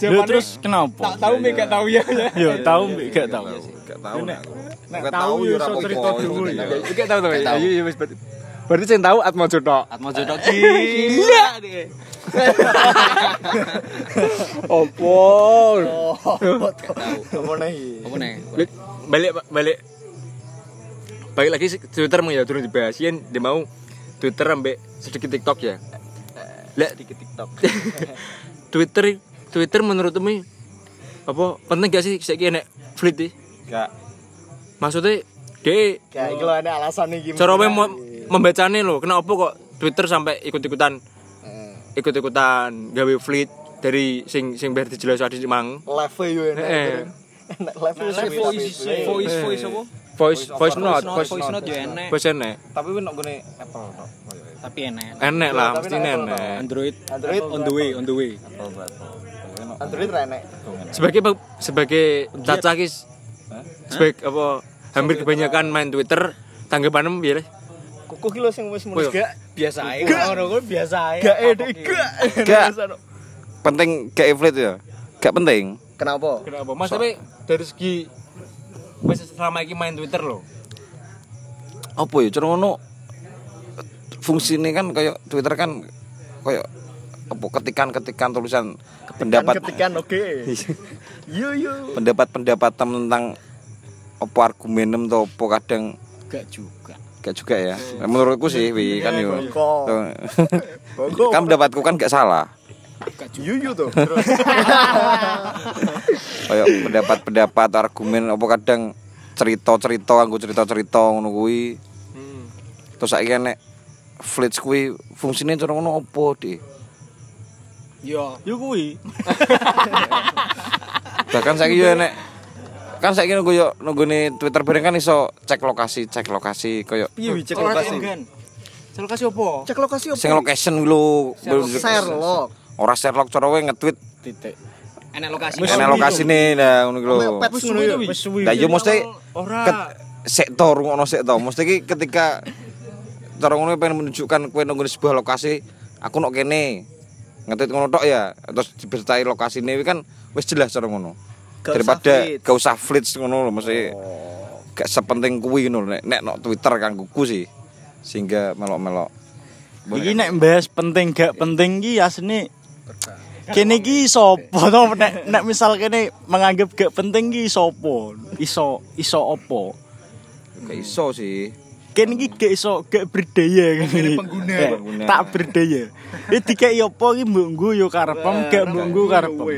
Lho terus kenapa? Tahu mbek gak tahu ya. Yo tahu mbek gak tahu. Gak tahu. Nek tahu yo cerita dulu ya. Gak tahu tapi. Ayo ya wis berarti. Berarti sing tahu Atmo Joto. Atmo jodoh gila deh. Opo? Apa nih? Apa nih? Balik balik balik lagi Twitter mau ya turun dibahas Yen, dia mau Twitter ambek sedikit TikTok ya. Lah Dikit TikTok. Twitter Twitter menurutmu apa penting gak sih saiki nek fleet sih? Gak. Maksudnya dia Kayak lho ada alasan iki. cara we mau membacane lho kenapa kok Twitter sampai ikut-ikutan ikut-ikutan gawe fleet dari sing sing ber dijelas tadi mang live yo live voice voice voice apa? voice voice note Voice note, yo enek. voice enek Tapi wis nek gone Apple tok. Tapi enek. enek lah mesti enek Android Android on the way, on the way. Android ra enek. sebagai sebagai caca kis sebagai apa hampir kebanyakan main Twitter tanggapanmu piye? Kuku ki lho sing wis Woyo. gak Biasa ae. Ngono kuwi biasa ae. gak gak. Gak. penting gak flit ya. Gak penting. Kenapa? Kenapa? Mas tapi dari segi wis selama iki main Twitter loh. Apa ya cara ngono fungsinya kan kayak Twitter kan kayak apa ketikan-ketikan tulisan pendapat Ketikan oke. Yo yo. pendapat-pendapat tentang apa argumenem atau apa kadang Gak juga. gak juga ya. Menurutku sih wi kan yo. Kok. Tuh. kan pendapatku kan gak salah. Yo yo tuh. Kayak pendapat-pendapat argumen apa kadang cerita-cerita aku cerita-cerita ngono kuwi. Terus saiki nek flits kuwi fungsine cara ngono apa, Dik? Yo. Yo kuwi. Bahkan saiki yo nek kan saiki nunggu yo nunggune Twitter bareng kan iso cek lokasi, cek lokasi koyo wi cek lokasi? Cek lokasi apa? Cek lokasi sing location lho. Sherlock. Ora Sherlock cara kowe nge-tweet Titik. Enak lokasi. enak lokasine nah ngono ki lho. Pet ngono yo. Lah mesti Ora. ket- sik to rungono sik to. Mesti ki ketika cara ngono pengen menunjukkan kowe nunggu di sebuah lokasi, aku nok kene. Ngetit ngono tok ya, terus dibertai lokasine kuwi kan wis jelas cara ngono. Daripada gak usah flits ngono lho mesti gak sepenting kuwi ngono nek nek nok Twitter kanggoku sih. Sehingga melok-melok. Iki nek bahas penting gak penting ki asline kene ki sapa to nek nek misal kene menganggap gak penting ki sapa iso iso apa gak iso sih. kene ki gak iso gak berdaya kene pengguna Pengguna. tak berdaya iki dikai apa ki mbok nggo yo karepem gak mbok nggo karepem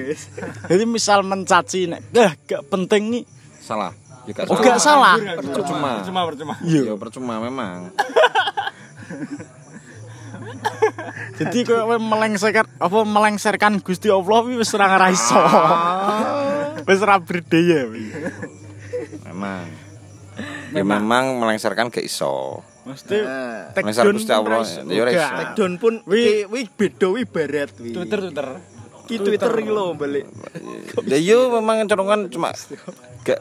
jadi misal mencaci nek ah gak penting ki Salah. Ya gak oh gak salah Percuma. Percuma percuma. Ya percuma memang. jadi kowe melengserkan apa melengserkan Gusti Allah wi wis ora ora iso wis ora berdaya. Memang. Ya memang melengsarkan gak iso. Mesti take Melengsar Gusti Allah. Ya ora iso. Takedown pun wi wi beda wi barat wi. Twitter Twitter. Ki Twitter iki lho balik. Ya yo memang corongan cuma gak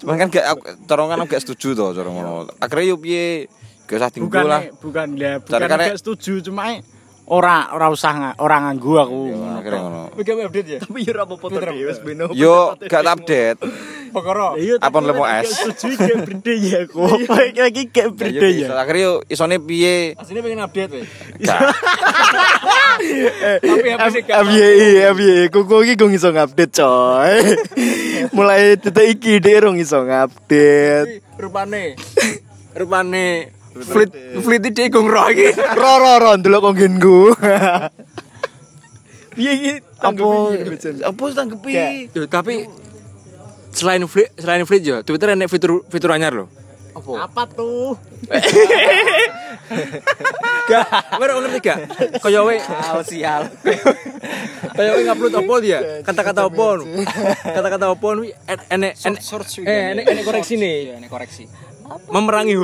Cuman kan gak aku- corongan aku gak setuju to corong ngono. Akhirnya yo piye? Gak usah bukan tinggu lah. bukan ya bukan gak setuju cuma eh, ora ora usah nga- ora nganggu aku Akhirnya ngono. Gak update ya? Tapi yo ora apa-apa Dek, wis beno. Yo gak update. Pokoro. Iya, Apa lemo gak es? setuju gak berdaya aku lagi gak Ya yo berdaya bisa. Akhirnya yo isone piye? Aslinya pengen update weh. Gak. Tapi apa sih gak? FYI, FYI, kuku iki gong iso ngupdate coy. Mulai detik iki dhek rong iso ngupdate. Rupane. Rupane Fleet Fleet iki gong roh iki. Ro ro ro ndelok kok nggenku. Piye iki Apa tanggepi? apa tanggepi? Tapi selain Fleet selain Fleet yo, Twitter enek fitur fitur anyar loh. apa tuh Gak, baru ngerti gak? Kaya we sial. kaya we ngupload apa dia? Kata-kata apa? Kata-kata apa Enek enek eh enek enek koreksi nih. Ini koreksi. Memerangi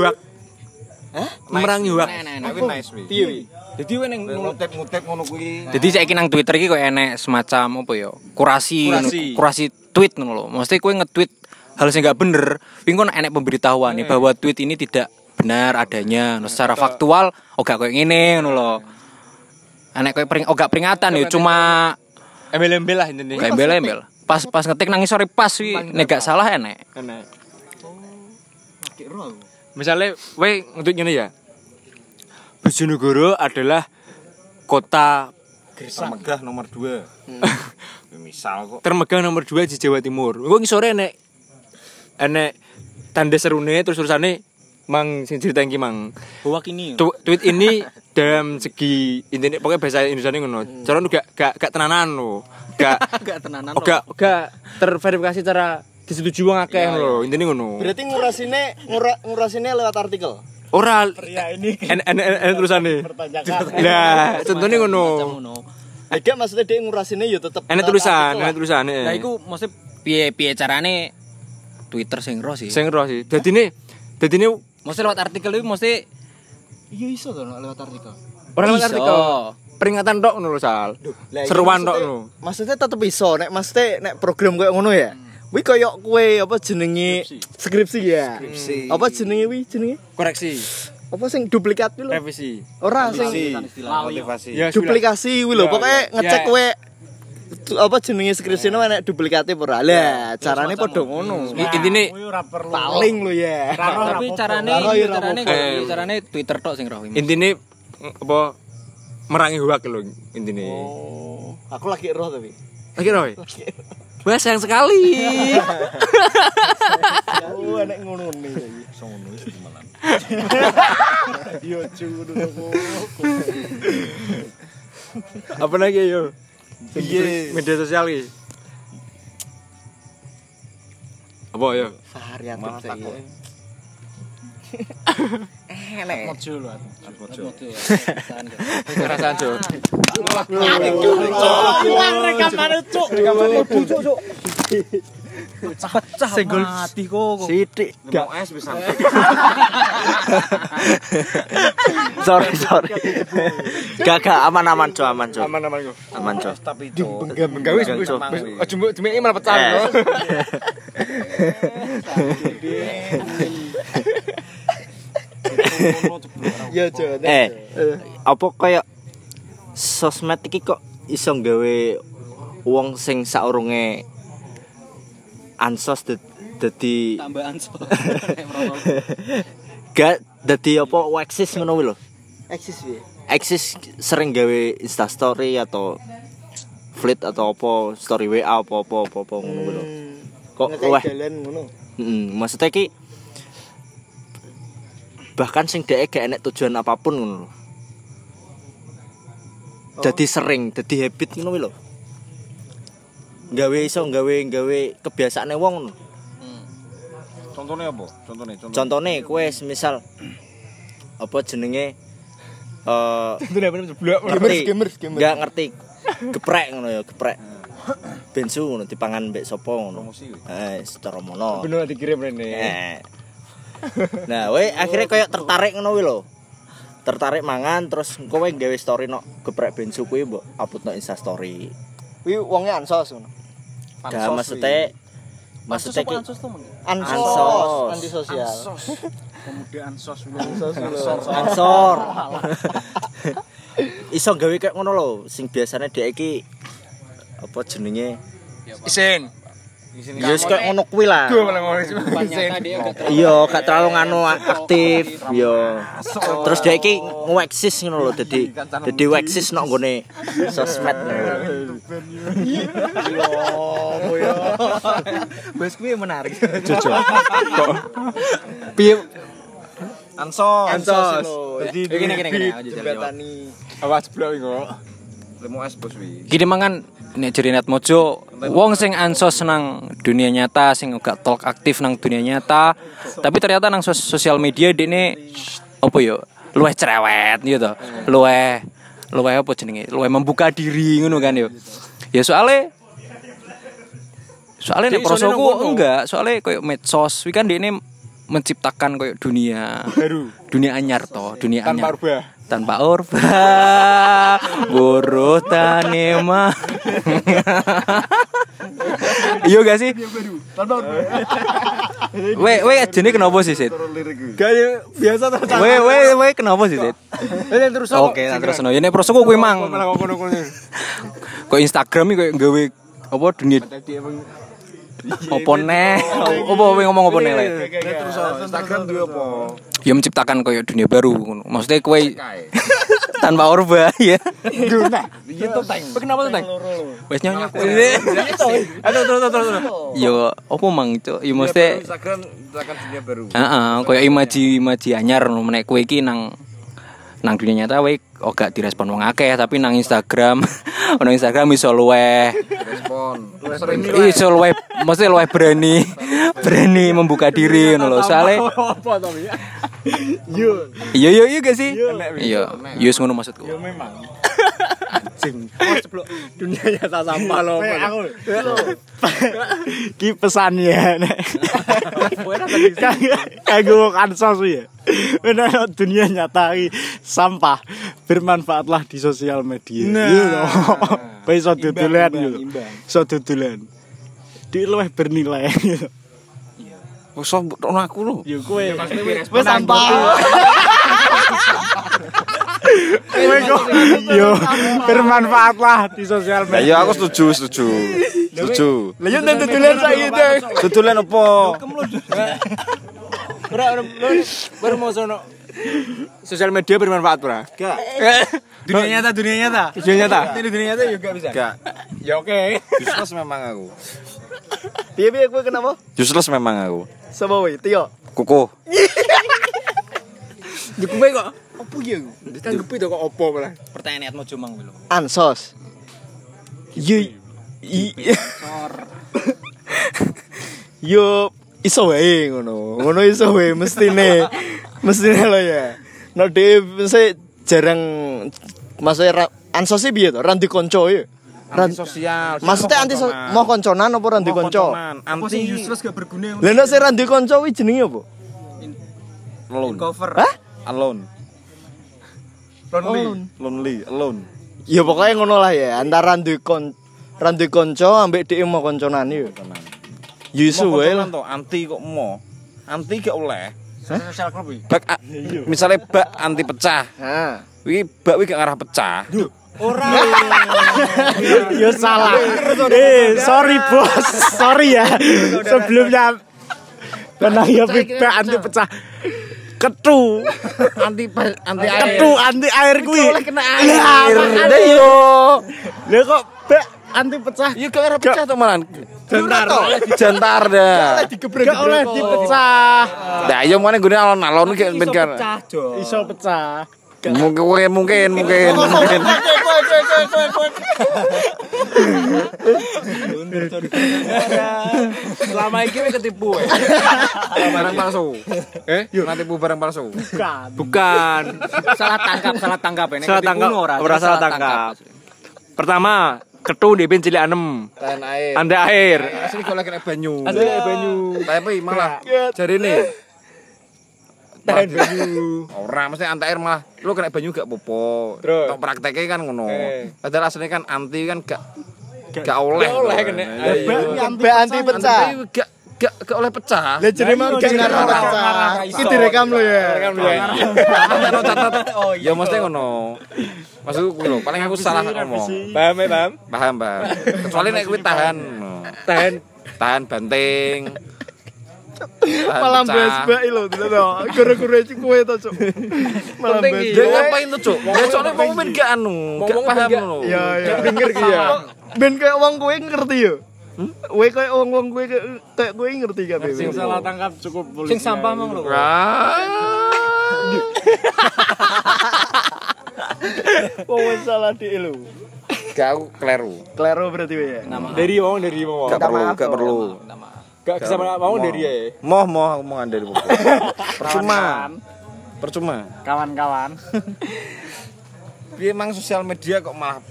Memerangi. Tapi nice wi. Piye wi? Jadi we neng Ngutip-ngutip ngono kuwi. Jadi saya nang Twitter iki kok enek semacam apa ya? Kurasi Kurasi. tweet ngono lho. Mesti kowe nge-tweet hal sing gak bener, kuwi kon enek pemberitahuan nih bahwa tweet ini tidak benar adanya. Nah, secara faktual oh gak koyo ngene ngono lho. Enek koyo pering oh gak peringatan ya cuma embel-embel lah ini. kayak embel-embel. Pas pas ngetik nang sore pas wi nek gak salah enek. Enek. Misalnya, we untuk ini ya. Bojonegoro adalah kota Megah nomor 2. Misal kok. termegah nomor 2 di Jawa Timur. Engko ngisore enek enek tanda serune terus tulisannya mang sing cerita iki mang. hoak ini Tu- tweet ini dalam segi intinya pokoknya bahasa Indonesia ini ngono. Cara nu gak gak gak tenanan lo. Gak gak tenanan oh, gak gak terverifikasi secara disetujui wong akeh lho. Intine ngono. Berarti ngurasine ngura, ngurasine lewat artikel. Ora ya ini en en en pertanyaan Lah, contohnya ngono. Ada maksudnya dia ngurasine yo tetep lewat tulisan, lah. enek tulisan. Nah iku mesti piye piye carane Twitter sing ro sih. sing roh sih. Dadine dadine Mesti lewat artikel itu mesti iya iso to lewat artikel ora lewat artikel. Peringatan tok ngono lho, Sal. Iya, Seruan tok maksudnya- ngono. Maksudnya tetep iso nek maksudnya nek program kayak ngono ya. Wi koyo kue apa jenenge skripsi ya. Apa jenenge wi jenenge? koreksi. apa sing duplikat kuwi lho. revisi Ora sing motivasi ya duplikasi kuwi lho. Ya, Pokoke ya. ngecek Ya. tu- apa jenenge skripsine enek duplikate apa ora. Lah, carane padha ngono. Intine Paling lho ya. tapi carane carane carane Twitter tok sing roh intine apa merangi hoak lho intine Oh, aku lagi roh tapi. lagi roy Wah sayang sekali. Oh, enek ngono nih. Yo cudu Apa lagi yo? Iki media sosial iki. Apa yo? variatif saiki. Mojo lho. Perasaan Jo. Rekamane cuk. Rekamane cuk cuk. Pecah mati kok. Sithik. mau es bisa sorry sorry gak gak aman aman co aman co Aman aman kok. aman co tapi itu Enggak wis wis. Aja mbok demeki malah pecah. Eh. Ya cuk. eh apa kayak sosmed iki kok iso gawe wong sing saurunge ansos dad- dadi Tambahan so. gak dadi apa waxis ngono lho Eksis piye? eksis sering gawe instastory atau fleet atau apa story WA apa apa apa, apa ngono lho kok wah dalan ngono. Heeh, maksudnya ki bahkan sing dhek gak enek tujuan apa pun ngono lho. Jadi sering, jadi habit ngono lho. Gawe iso gawe gawe kebiasaane wong ngono. contohnya apa contohnya contohnya Contone kowe misal apa jenenge eh ngerti, ngerti geprek ngono ya, geprek. Bensu ngono dipangan mbek sapa ngono. Promosi. Eh, secara mono. Bener dikirim rene. Eh. Nah, we akhirnya kayak tertarik ngono lho. Tertarik mangan terus kowe gawe story no geprek bensu kuwi mbok upload no Insta story. Kuwi wonge ansos ngono. Gak maksudnya maksudnya ki Ansos, Ansos. anti sosial. Pemuda ansos ansor. Iso gawe kayak ngono lho, sing biasanya dhek iki apa jenenge? Isin. Ya wis kayak ngono kuwi lah. Iya, gak terlalu nganu aktif, yo. Terus dia iki ngeweksis ngono lho, dadi dadi weksis nok nggone sosmed ngono. Bos kuwi menarik. Jujur. Piye ansos ansos. Jadi Gini, gini, gini, jembatani. Apa jeblok iki kok? lemo es bos wi Gini mangan nek net mojo wong sing ansos nang dunia nyata sing gak talk aktif nang dunia nyata tapi ternyata nang sos- sosial media dene apa yo luweh cerewet gitu. To luweh luweh apa jenenge? Luweh membuka diri ngono kan yo. Ya soalnya soalnya nek prosoku enggak soalnya koyo medsos. Wi kan dene menciptakan koyo dunia Baru dunia anyar to dunia tanpa anyar rubah. tanpa orba buruh tanema iya gak sih we we jenis kenapa sih Sid Gak biasa terus. we we we kenapa sih Sid terus oke nah terus no ini proses gue mang kok Instagram iki kayak gawe apa dunia apa neh? Apa we ngomong apa neh Le? terus Instagram dua apa? ya menciptakan kayak dunia baru maksudnya kue tanpa orba ya gitu teng Kenapa tuh, Teng? wes nyonya kue aduh terus terus terus yo apa mang cok yo maksudnya Instagram akan dunia baru. Heeh, koyo imaji-imaji anyar ngono. Menek kowe iki nang nang dunia nyata oh gak direspon wong akeh tapi nang Instagram nang Instagram iso luweh respon iso luweh mesti luweh berani berani membuka diri ngono lho ya? iya iya iya gak sih iya iya wis ngono maksudku Memang. Dunia nyata sampah loh. Aku. Ki pesannya nek. Kanggo kansos ya. Benar dunia nyata sampah bermanfaatlah di sosial media. Nah. Kowe iso dodolan yo. Iso dodolan. Di luwih bernilai. Wes ono aku lho Yo kowe Wes sampah. Yo, bermanfaat lah di sosial Ya media. iya aku setuju, setuju. Setuju. Lah yo nang tutulan saiki deh. Setujuan apa? Ora ora mau sono. Sosial media bermanfaat, Bro. Gak. Dunia nyata, dunia nyata. Dunia nyata. Ini dunia nyata juga bisa. Gak. Ya oke. Useless memang aku. Piye piye kowe kenapa? Useless memang aku. Sama wae, Tio. Kuku. Dikuwe kok. Opo ya? Ditanggepi to kok opo malah. Pertanyaan mau cuma lho. Ansos. Yo i Yo iso wae ngono. Ngono iso wae mestine. Mestine lho ya. Nek dhewe mesti jarang maksudnya ra, ansos sih piye to? Ra ndi kanca ya. Ra- sosial. Maksudnya anti so, mau konconan apa ra ndi kanca? Apa sih useless gak berguna? Lah nek sing ra ndi kanca kuwi jenenge apa? alone. Cover. Hah? Alone. Lonely. Lonely, alone. Ya pokoknya ngono lah ya, antara duwe kon ra duwe kanca ambek dhek mau konconan ya. Ya iso Mau wae konconan lah. anti kok mau. Anti gak oleh. Sosial club iki. Bak a- misalnya bak anti pecah. Wih, bak wih gak ngarah pecah. Yo salah. Eh, sorry bos. Sorry ya. Sebelumnya Karena ya feedback anti pecah. Ketu. anti anti air. Ketu anti air kuwi. kena air. Lah yo. Lah kok bek anti pecah. Iya gak ngarah pecah tuh malan. Jantar. Jantar dah. Gak oleh dipecah. Nah, iya mana gue alon-alon kayak ben kan. Iso pecah. Mungkin mungkin mungkin mungkin. Selama iki wis ketipu. eh. Barang palsu. Eh? Nanti bu barang palsu. Bukan. Bukan. Salah tangkap, salah tangkap ini. Salah tangkap. Ora salah tangkap. Pertama, ketu di ben cilik anem. Tahan air. Anda air. Asli kalau kena banyu. Asli kayak banyu. Tapi malah jari nih. Tahan banyu. Orang mesti anti air malah lu kena banyu gak popo. Tok prakteknya kan ngono. Eh. Padahal aslinya kan anti kan gak gak oleh. Gak oleh kena. Nah, iya. Be anti Anti pecah. gak gak gak oleh pecah. Lah jenenge mah gak ngarah pecah. Iki direkam lo ya. Rekam dulu ya. No catat. Ya mesti ngono. Maksudku kuwi lho, paling aku salah ngomong. Paham ya, paham? Paham, paham. Kecuali nek kuwi tahan. Tahan. Tahan banting. Malam bae lho, tidak to. Guru-guru iki kowe to, Cuk. Malam bahas. iki. Dia ngapain tuh, Cuk? Ya soalnya mau ben gak anu, gak paham ben gak- lho. Ya ya. Pinggir ki ya. Ben kayak wong kowe ngerti yo. Kowe kayak wong wong kowe kayak kowe ngerti kabeh. Sing salah tangkap cukup polisi. Sing sampah mang lho. Ah. Wong salah dik lho. Gak aku kleru. Klero berarti ya. Dari mau dari mau. Gak perlu, gak perlu. Gak bisa mau dari ya. Moh, moh aku mau dari buku. Percuma. Percuma. Kawan-kawan. Dia emang sosial media kok malah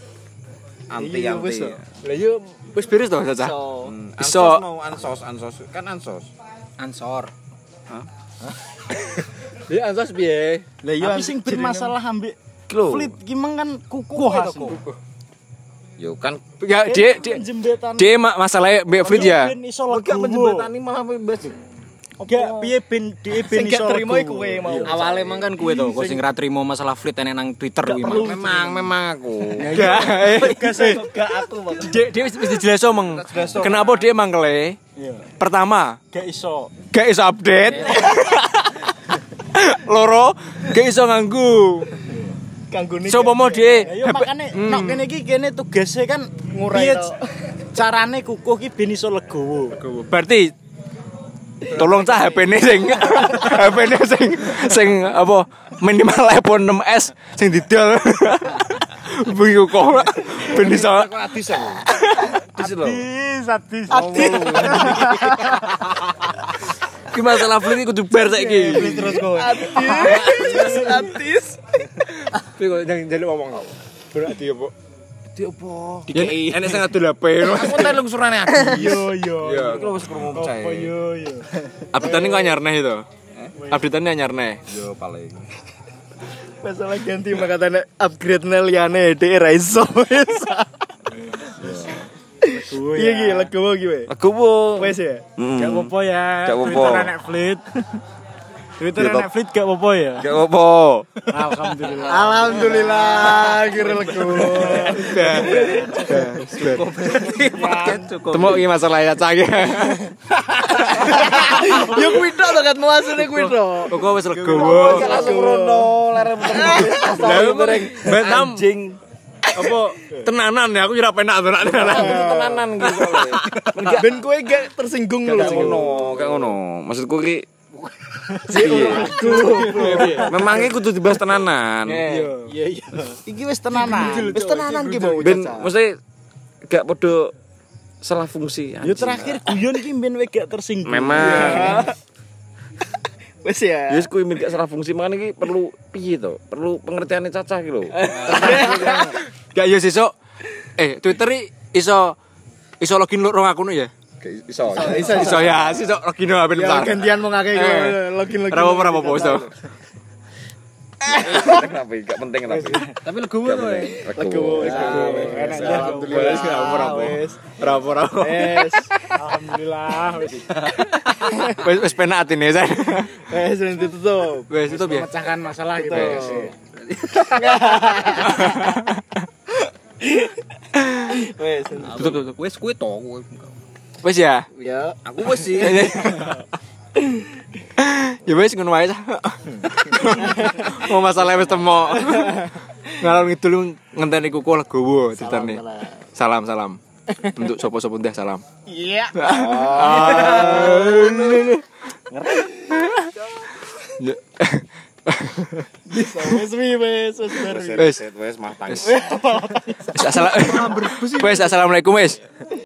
anti Iya, anti. so. Lah yo wis beres to Caca. Hmm, Iso. Mau ansos, ansos kan ansos. Ansor. Ya ansos piye? Lah iya Tapi sing bermasalah ambek fleet gimana kan kuku khas. Yo kan Ya dia dia dia ma- masalahnya Mbak Frit ya. Legowo. menjembatani malah bebas. Gak piye ben di ben iso terima iku kowe mau. Awalnya emang kan kue tuh, kau sing ra trimo masalah fleet enek nang Twitter kuwi. Mang. Memang, memang aku. Gak. Gak aku Bang. Dia dia wis dijelaso meng. Kenapa dia mangkele? Iya. Pertama, Gak iso. gak iso update. Loro, gak iso nganggu. Kanggo nih. Coba mau dia Ya makane nek kene iki kene tugasnya kan Ngurai piye to. carane kukuh ki ben iso legowo. Berarti tolong cah HP ini sing HP ini sing sing apa minimal iPhone 6s sing didol bengi kok ben iso aku. Lho. Sadis sadis. Ki masalah fleet kudu bar saiki terus kowe. Atis. Atis. tapi kok jangan jaluk ngomong kok berarti apa Di opo? Dikei. Enek sing ngadu HP. Aku entar lungsurane aku. Yo yo. Iya. Iku wis krungu Apa percaya. yo yo. Update-ane kok anyar neh itu. Update-ane anyar neh. Yo paling. Masalah ganti makanya upgrade neliane dhek ra iso. Iya iki legowo iki we. Legowo. Wes ya. Gak apa-apa ya. Gak apa-apa. Fleet. Twitter Gitu. Netflix gak apa-apa ya. Gak apa. Alhamdulillah. Alhamdulillah kira lego. Temu iki masalah ya cah. Yo kuwi tok to kan muasune kuwi tok. Kok wis legowo. Langsung rono, lerem Lah Batam apa tenanan ya aku ora penak to nak tenanan. tenanan gitu. Ben kowe gak tersinggung Gak lho. ngono, gak ngono. Maksudku ki Iya. Memang iki kudu dibahas tenanan. Iya iya. Iki wis tenanan. Wis tenanan ki mau. Ben mesti gak podo salah fungsi. Yo anjing. terakhir guyon ki ben we gak tersinggung. memang Wis ya. Yes, kuwi gak salah fungsi makanya iki perlu piye to? Perlu pengertiane cacah iki lho. Gak yo sesuk. Eh, Twitter iso iso login lu rong akun ya. Iso. Iso Iso ya, sesuk login ben Ya bentar. gantian mau ngake Eh. login login. Ora apa-apa, ora apa-apa, iso. Kenapa? Gak penting tapi. Tapi legowo kowe. penting. Legowo. Alhamdulillah. Wis gak apa-apa. Wis. Ora. Wis. Alhamdulillah. wis. Wis wis penak atine saya. Wis wis ditutup. Wis tutup ya. Pecahkan masalah gitu. Wis. Tutup tutup. Wis kuwi to kowe. Wis ya. Ya. Aku wis sih. Ya wis ngono wae. Mau masalah wis temo. Ngalor ngidul ngenteni kuku legowo ceritane. Salam salam. Untuk sapa-sapa ndeh salam. Iya. Wis wis bar. Wis. Wes matang. Wis assalamualaikum. Wis assalamualaikum wis.